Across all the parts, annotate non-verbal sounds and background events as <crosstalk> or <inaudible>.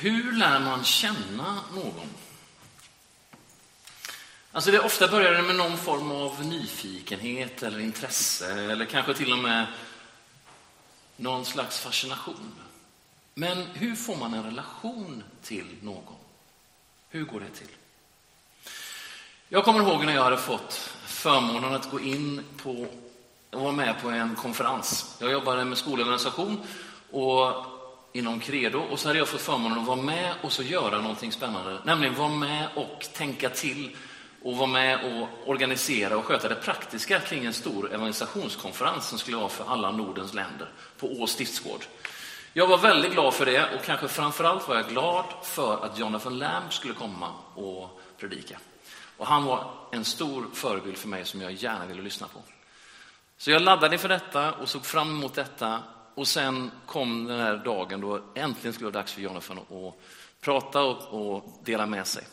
Hur lär man känna någon? Alltså det ofta börjar det med någon form av nyfikenhet eller intresse eller kanske till och med någon slags fascination. Men hur får man en relation till någon? Hur går det till? Jag kommer ihåg när jag hade fått förmånen att gå in på och vara med på en konferens. Jag jobbade med skolorganisation och inom Credo och så hade jag fått förmånen att vara med och så göra någonting spännande, nämligen vara med och tänka till och vara med och organisera och sköta det praktiska kring en stor evangelisationskonferens som skulle vara för alla Nordens länder på Ås stiftsgård. Jag var väldigt glad för det och kanske framförallt var jag glad för att Jonathan Lamb skulle komma och predika. Och han var en stor förebild för mig som jag gärna ville lyssna på. Så jag laddade inför detta och såg fram emot detta och sen kom den här dagen då äntligen skulle vara dags för Jonathan att prata och, och dela med sig.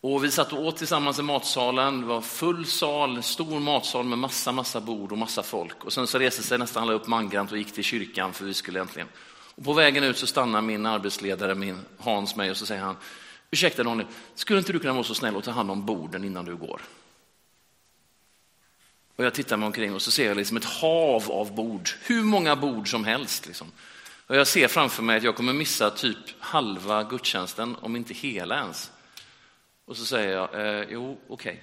Och vi satt och åt tillsammans i matsalen. Det var full sal, stor matsal med massa, massa bord och massa folk. Och sen så reste sig nästan alla upp mangrant och gick till kyrkan för vi skulle äntligen. Och på vägen ut så stannar min arbetsledare, min Hans, mig och så säger han, ursäkta Daniel, skulle inte du kunna vara så snäll och ta hand om borden innan du går? Och jag tittar mig omkring och så ser jag liksom ett hav av bord, hur många bord som helst. Liksom. Och jag ser framför mig att jag kommer missa typ halva gudstjänsten, om inte hela ens. Och så säger jag, eh, jo, okej. Okay.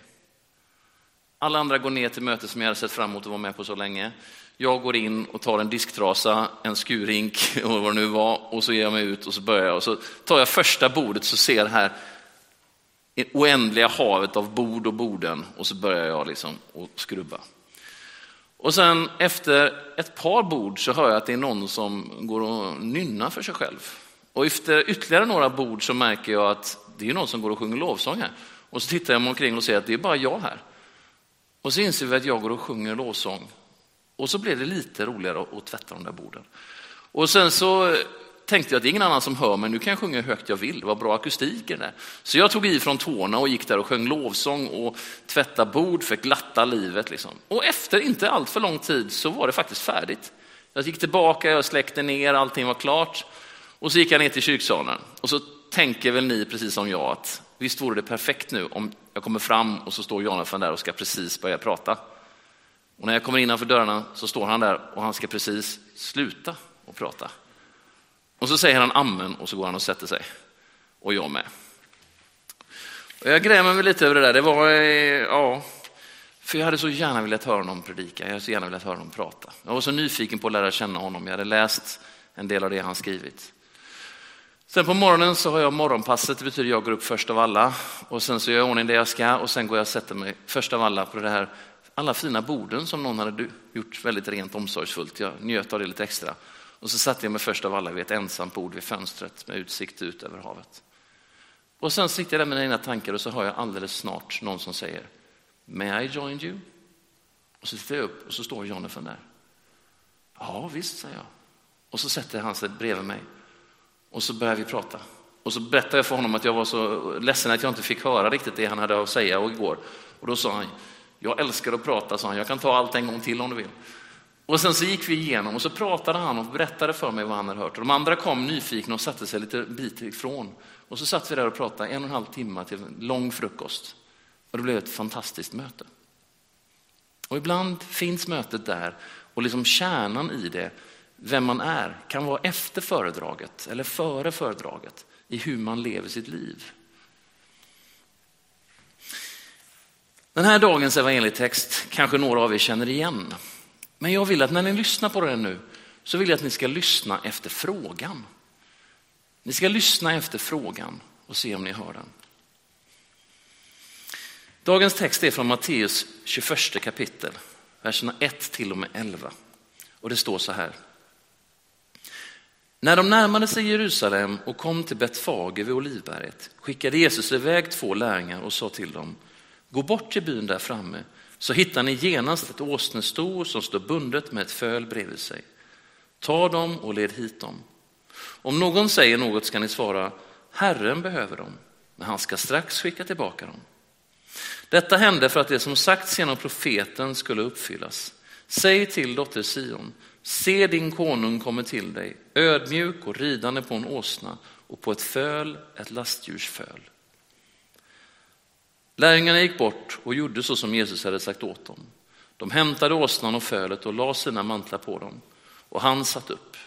Alla andra går ner till mötet som jag hade sett fram emot att vara med på så länge. Jag går in och tar en disktrasa, en skurink <laughs> och vad det nu var och så ger jag mig ut och så börjar jag. Och så tar jag första bordet så ser jag här oändliga havet av bord och borden och så börjar jag liksom att skrubba. Och sen efter ett par bord så hör jag att det är någon som går och nynnar för sig själv. Och efter ytterligare några bord så märker jag att det är någon som går och sjunger lovsång här. Och så tittar jag mig omkring och ser att det är bara jag här. Och så inser vi att jag går och sjunger lovsång. Och så blev det lite roligare att tvätta de där borden. Och sen så tänkte jag att det är ingen annan som hör mig, nu kan jag sjunga hur högt jag vill, det var bra akustik i det. Så jag tog i från tårna och gick där och sjöng lovsång och tvätta bord för glatta livet. Liksom. Och efter inte allt för lång tid så var det faktiskt färdigt. Jag gick tillbaka, jag släckte ner, allting var klart. Och så gick jag ner till kyrksalen och så tänker väl ni precis som jag att visst vore det perfekt nu om jag kommer fram och så står Jonathan där och ska precis börja prata. Och när jag kommer innanför dörrarna så står han där och han ska precis sluta och prata. Och så säger han amen och så går han och sätter sig. Och jag med. Och jag grämer mig lite över det där. Det var, eh, ja, för jag hade så gärna velat höra honom predika, jag hade så gärna velat höra honom prata. Jag var så nyfiken på att lära känna honom, jag hade läst en del av det han skrivit. Sen på morgonen så har jag morgonpasset, det betyder jag går upp först av alla. Och sen så gör jag ordning det jag ska och sen går jag och sätter mig först av alla på det här, alla fina borden som någon hade gjort väldigt rent omsorgsfullt. Jag njöt av det lite extra. Och så satte jag mig först av alla vid ett ensamt bord vid fönstret med utsikt ut över havet. Och sen sitter jag där med mina tankar och så hör jag alldeles snart någon som säger May I join you? Och så tittar jag upp och så står Jonathan där. Ja visst, säger jag. Och så sätter han sig bredvid mig och så börjar vi prata. Och så berättade jag för honom att jag var så ledsen att jag inte fick höra riktigt det han hade att säga igår. Och då sa han, jag älskar att prata, sa han. jag kan ta allt en gång till om du vill. Och sen så gick vi igenom och så pratade han och berättade för mig vad han hade hört. Och de andra kom nyfikna och satte sig lite bit ifrån. Och så satt vi där och pratade en och en halv timme till en lång frukost. Och det blev ett fantastiskt möte. Och ibland finns mötet där och liksom kärnan i det, vem man är, kan vara efter föredraget eller före föredraget i hur man lever sitt liv. Den här dagens evangelietext kanske några av er känner igen. Men jag vill att när ni lyssnar på den nu så vill jag att ni ska lyssna efter frågan. Ni ska lyssna efter frågan och se om ni hör den. Dagens text är från Matteus 21 kapitel, verserna 1 till och med 11. Och det står så här. När de närmade sig Jerusalem och kom till Betfage vid Olivberget skickade Jesus iväg två lärjungar och sa till dem, gå bort till byn där framme så hittar ni genast ett åsnesto som står bundet med ett föl bredvid sig. Ta dem och led hit dem. Om någon säger något ska ni svara, Herren behöver dem, men han ska strax skicka tillbaka dem. Detta hände för att det som sagts genom profeten skulle uppfyllas. Säg till dotter Sion, Se din konung kommer till dig, ödmjuk och ridande på en åsna och på ett föl, ett lastdjursföl. Lärjungarna gick bort och gjorde så som Jesus hade sagt åt dem. De hämtade åsnan och fölet och la sina mantlar på dem och han satt upp.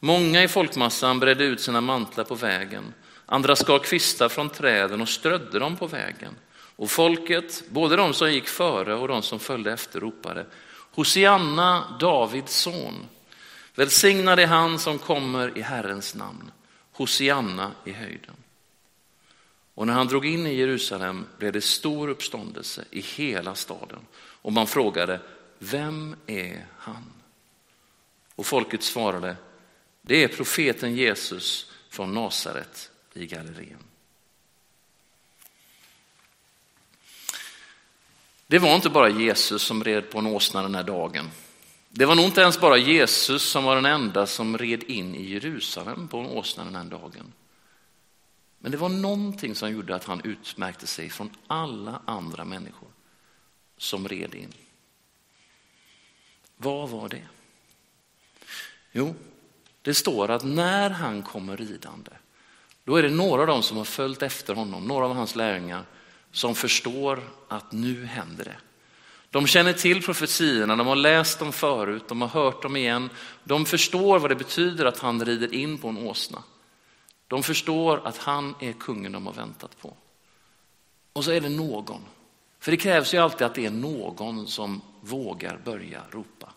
Många i folkmassan bredde ut sina mantlar på vägen, andra skar kvistar från träden och strödde dem på vägen. Och folket, både de som gick före och de som följde efter, ropade Hosianna, Davids son. Välsignad är han som kommer i Herrens namn. Hosianna i höjden. Och när han drog in i Jerusalem blev det stor uppståndelse i hela staden. Och man frågade, vem är han? Och folket svarade, det är profeten Jesus från Nasaret i Galileen. Det var inte bara Jesus som red på en åsna den här dagen. Det var nog inte ens bara Jesus som var den enda som red in i Jerusalem på en åsna den här dagen. Men det var någonting som gjorde att han utmärkte sig från alla andra människor som red in. Vad var det? Jo, det står att när han kommer ridande, då är det några av dem som har följt efter honom, några av hans lärjungar, som förstår att nu händer det. De känner till profetiorna, de har läst dem förut, de har hört dem igen. De förstår vad det betyder att han rider in på en åsna. De förstår att han är kungen de har väntat på. Och så är det någon. För det krävs ju alltid att det är någon som vågar börja ropa.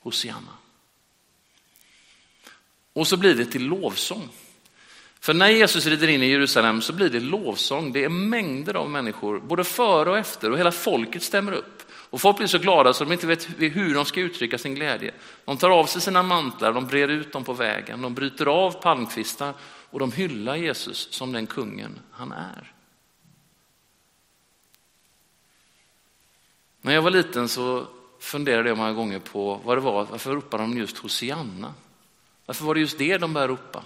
Hosianna. Och så blir det till lovsång. För när Jesus rider in i Jerusalem så blir det lovsång. Det är mängder av människor, både före och efter, och hela folket stämmer upp. Och folk blir så glada så de inte vet hur de ska uttrycka sin glädje. De tar av sig sina mantlar, de brer ut dem på vägen, de bryter av palmkvistar och de hyllar Jesus som den kungen han är. När jag var liten så funderade jag många gånger på vad det var, varför ropade de just Hosianna? Varför var det just det de började ropa?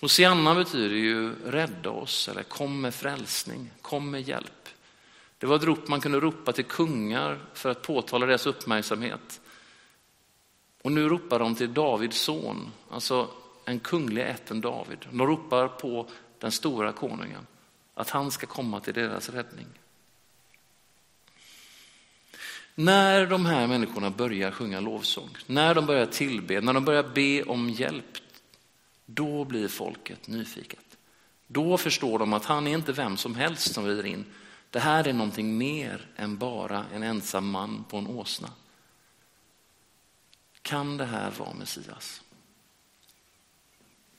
Hosianna betyder ju rädda oss eller kom med frälsning, kom med hjälp. Det var ett rop man kunde ropa till kungar för att påtala deras uppmärksamhet. Och nu ropar de till Davids son, alltså en kunglig ätten David. De ropar på den stora konungen, att han ska komma till deras räddning. När de här människorna börjar sjunga lovsång, när de börjar tillbe, när de börjar be om hjälp, då blir folket nyfiket. Då förstår de att han är inte vem som helst som rider in. Det här är någonting mer än bara en ensam man på en åsna. Kan det här vara Messias?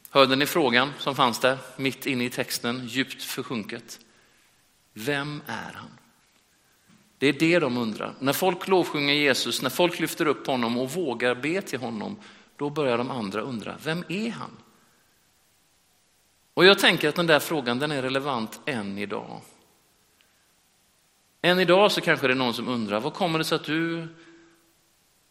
Hörde ni frågan som fanns där mitt inne i texten, djupt försjunket? Vem är han? Det är det de undrar. När folk lovsjunger Jesus, när folk lyfter upp honom och vågar be till honom, då börjar de andra undra, vem är han? Och jag tänker att den där frågan den är relevant än idag. Än idag så kanske det är någon som undrar, vad kommer det sig att du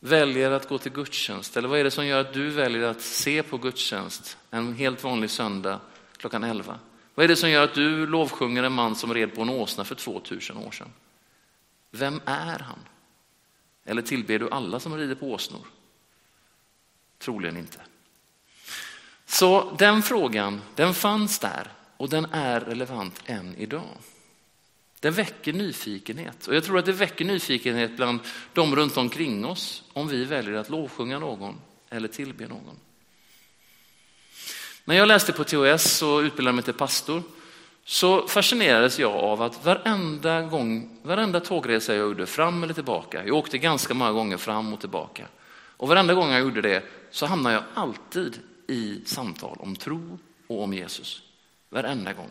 väljer att gå till gudstjänst? Eller vad är det som gör att du väljer att se på gudstjänst en helt vanlig söndag klockan 11? Vad är det som gör att du lovsjunger en man som red på en åsna för 2000 år sedan? Vem är han? Eller tillber du alla som rider på åsnor? Troligen inte. Så den frågan, den fanns där och den är relevant än idag. Den väcker nyfikenhet och jag tror att det väcker nyfikenhet bland de runt omkring oss om vi väljer att lovsjunga någon eller tillbe någon. När jag läste på THS och utbildade mig till pastor så fascinerades jag av att varenda gång, varenda tågresa jag gjorde fram eller tillbaka, jag åkte ganska många gånger fram och tillbaka, och varenda gång jag gjorde det så hamnade jag alltid i samtal om tro och om Jesus. Varenda gång.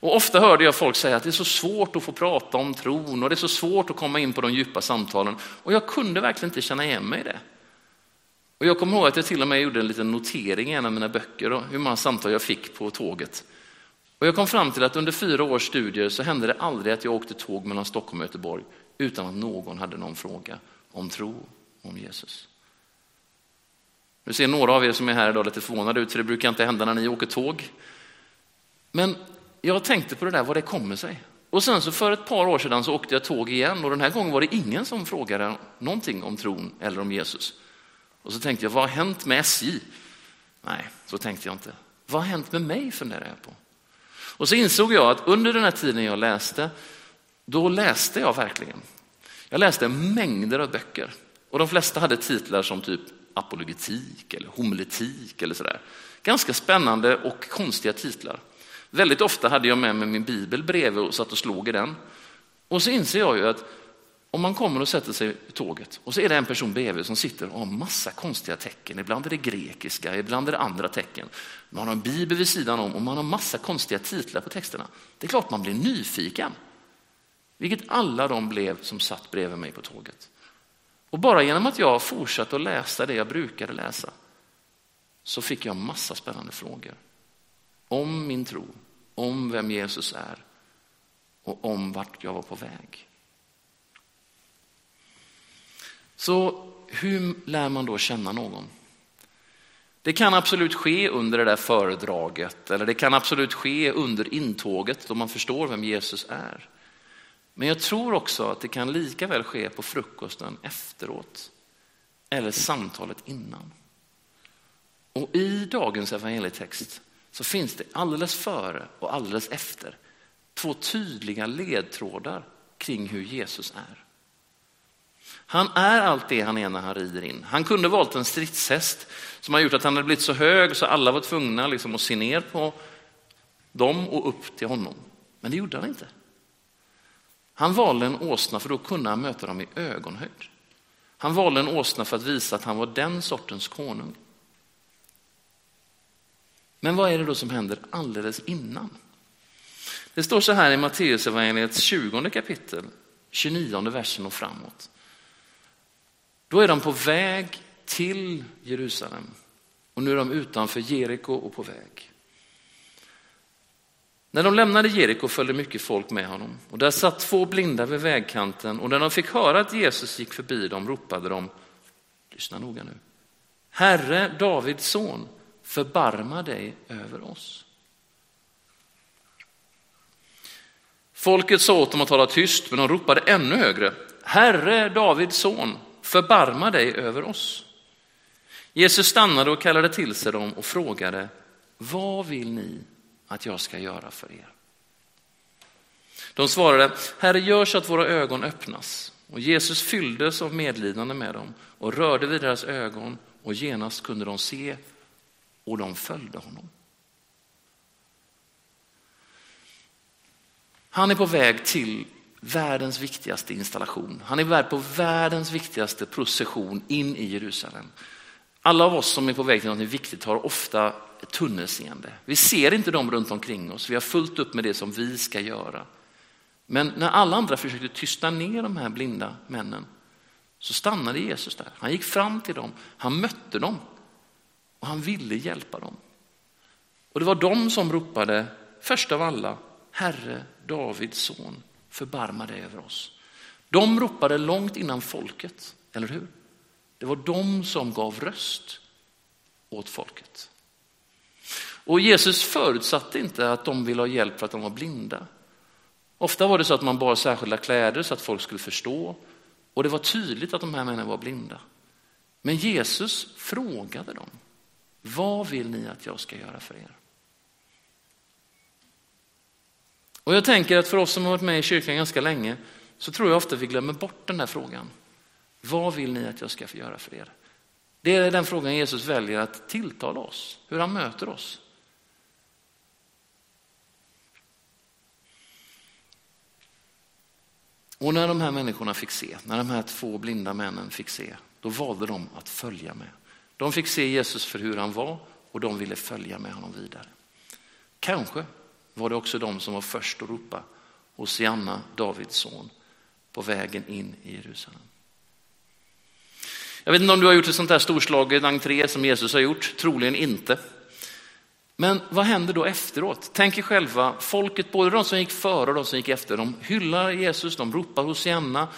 Och ofta hörde jag folk säga att det är så svårt att få prata om tron och det är så svårt att komma in på de djupa samtalen. Och jag kunde verkligen inte känna igen mig i det. Och jag kommer ihåg att jag till och med gjorde en liten notering i en av mina böcker om hur många samtal jag fick på tåget. Och jag kom fram till att under fyra års studier så hände det aldrig att jag åkte tåg mellan Stockholm och Göteborg utan att någon hade någon fråga om tro om Jesus. Nu ser några av er som är här idag lite förvånade ut, för det brukar inte hända när ni åker tåg. Men jag tänkte på det där, vad det kommer sig. Och sen så för ett par år sedan så åkte jag tåg igen och den här gången var det ingen som frågade någonting om tron eller om Jesus. Och så tänkte jag, vad har hänt med SJ? Nej, så tänkte jag inte. Vad har hänt med mig funderar jag på. Och så insåg jag att under den här tiden jag läste, då läste jag verkligen. Jag läste mängder av böcker och de flesta hade titlar som typ apologetik eller homiletik eller sådär. Ganska spännande och konstiga titlar. Väldigt ofta hade jag med mig min bibel bredvid och satt och slog i den. Och så inser jag ju att om man kommer och sätter sig i tåget och så är det en person bredvid som sitter och har massa konstiga tecken. Ibland är det grekiska, ibland är det andra tecken. Man har en bibel vid sidan om och man har massa konstiga titlar på texterna. Det är klart man blir nyfiken. Vilket alla de blev som satt bredvid mig på tåget. Och bara genom att jag fortsatte att läsa det jag brukade läsa så fick jag massa spännande frågor. Om min tro, om vem Jesus är och om vart jag var på väg. Så hur lär man då känna någon? Det kan absolut ske under det där föredraget eller det kan absolut ske under intåget då man förstår vem Jesus är. Men jag tror också att det kan lika väl ske på frukosten efteråt eller samtalet innan. Och i dagens evangelietext så finns det alldeles före och alldeles efter två tydliga ledtrådar kring hur Jesus är. Han är allt det han är när han rider in. Han kunde valt en stridshäst som har gjort att han hade blivit så hög så alla var tvungna liksom att se ner på dem och upp till honom. Men det gjorde han inte. Han valde en åsna för då kunde han möta dem i ögonhöjd. Han valde en åsna för att visa att han var den sortens konung. Men vad är det då som händer alldeles innan? Det står så här i Matteusevangeliets 20 kapitel, 29 versen och framåt. Då är de på väg till Jerusalem och nu är de utanför Jeriko och på väg. När de lämnade Jeriko följde mycket folk med honom och där satt två blinda vid vägkanten och när de fick höra att Jesus gick förbi dem ropade de, lyssna noga nu, Herre Davids son, förbarma dig över oss. Folket sa åt dem att tala tyst, men de ropade ännu högre. Herre Davids son, förbarma dig över oss. Jesus stannade och kallade till sig dem och frågade, vad vill ni att jag ska göra för er? De svarade, Herre gör så att våra ögon öppnas. Och Jesus fylldes av medlidande med dem och rörde vid deras ögon och genast kunde de se och de följde honom. Han är på väg till världens viktigaste installation. Han är på världens viktigaste procession in i Jerusalem. Alla av oss som är på väg till något viktigt har ofta tunnelseende. Vi ser inte dem runt omkring oss. Vi har fullt upp med det som vi ska göra. Men när alla andra försökte tysta ner de här blinda männen så stannade Jesus där. Han gick fram till dem, han mötte dem och han ville hjälpa dem. Och det var de som ropade först av alla, Herre Davids son, förbarma dig över oss. De ropade långt innan folket, eller hur? Det var de som gav röst åt folket. Och Jesus förutsatte inte att de ville ha hjälp för att de var blinda. Ofta var det så att man bar särskilda kläder så att folk skulle förstå. Och det var tydligt att de här männen var blinda. Men Jesus frågade dem. Vad vill ni att jag ska göra för er? Och jag tänker att för oss som har varit med i kyrkan ganska länge så tror jag ofta vi glömmer bort den här frågan. Vad vill ni att jag ska få göra för er? Det är den frågan Jesus väljer att tilltala oss, hur han möter oss. Och när de här människorna fick se, när de här två blinda männen fick se, då valde de att följa med. De fick se Jesus för hur han var och de ville följa med honom vidare. Kanske var det också de som var först att ropa Hosianna, Davids son, på vägen in i Jerusalem. Jag vet inte om du har gjort ett sånt här storslaget entré som Jesus har gjort, troligen inte. Men vad händer då efteråt? Tänk er själva, folket, både de som gick före och de som gick efter, de hyllar Jesus, de ropar Hosianna,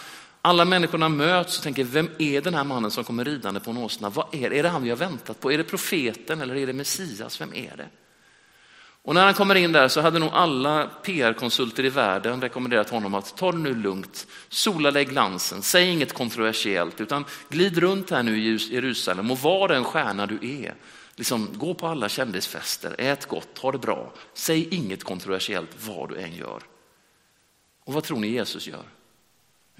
alla människorna möts och tänker, vem är den här mannen som kommer ridande på en åsna? Vad är, det? är det han vi har väntat på? Är det profeten eller är det Messias? Vem är det? Och när han kommer in där så hade nog alla PR-konsulter i världen rekommenderat honom att ta det nu lugnt, sola dig glansen, säg inget kontroversiellt utan glid runt här nu i Jerusalem och var den stjärna du är. Liksom, gå på alla kändisfester, ät gott, ha det bra, säg inget kontroversiellt vad du än gör. Och vad tror ni Jesus gör?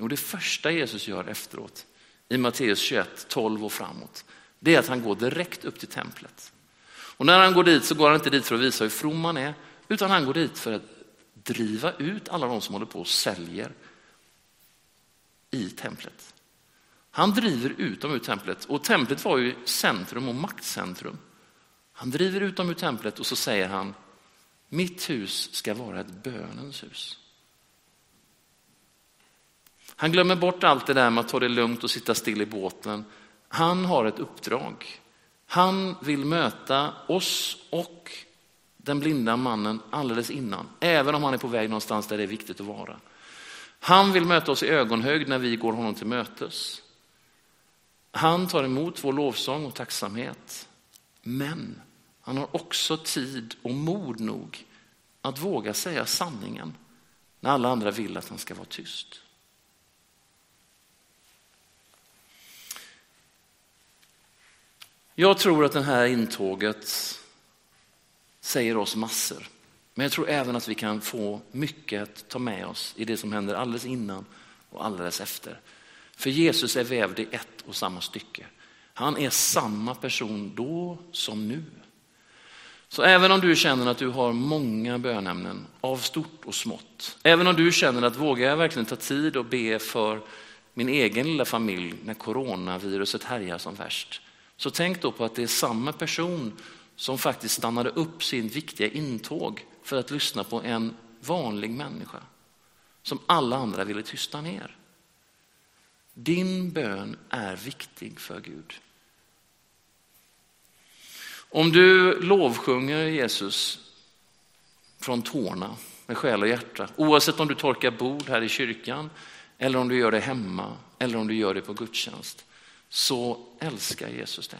Jo, det första Jesus gör efteråt i Matteus 21, 12 och framåt, det är att han går direkt upp till templet. Och när han går dit så går han inte dit för att visa hur from han är, utan han går dit för att driva ut alla de som håller på och säljer i templet. Han driver ut dem ur templet och templet var ju centrum och maktcentrum. Han driver ut dem ur templet och så säger han, mitt hus ska vara ett bönens hus. Han glömmer bort allt det där med att ta det lugnt och sitta still i båten. Han har ett uppdrag. Han vill möta oss och den blinda mannen alldeles innan, även om han är på väg någonstans där det är viktigt att vara. Han vill möta oss i ögonhöjd när vi går honom till mötes. Han tar emot vår lovsång och tacksamhet. Men han har också tid och mod nog att våga säga sanningen när alla andra vill att han ska vara tyst. Jag tror att det här intåget säger oss massor. Men jag tror även att vi kan få mycket att ta med oss i det som händer alldeles innan och alldeles efter. För Jesus är vävd i ett och samma stycke. Han är samma person då som nu. Så även om du känner att du har många bönämnen av stort och smått, även om du känner att vågar jag verkligen ta tid och be för min egen lilla familj när coronaviruset härjar som värst, så tänk då på att det är samma person som faktiskt stannade upp sin viktiga intåg för att lyssna på en vanlig människa som alla andra ville tysta ner. Din bön är viktig för Gud. Om du lovsjunger Jesus från tårna med själ och hjärta, oavsett om du torkar bord här i kyrkan eller om du gör det hemma eller om du gör det på gudstjänst, så älskar Jesus det.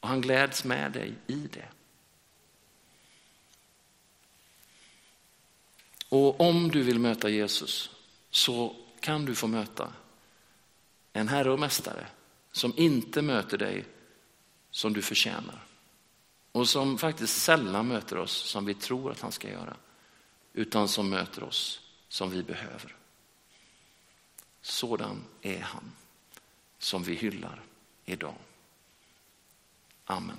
Och han gläds med dig i det. Och om du vill möta Jesus så kan du få möta en herre och mästare som inte möter dig som du förtjänar. Och som faktiskt sällan möter oss som vi tror att han ska göra. Utan som möter oss som vi behöver. Sådan är han som vi hyllar idag. Amen.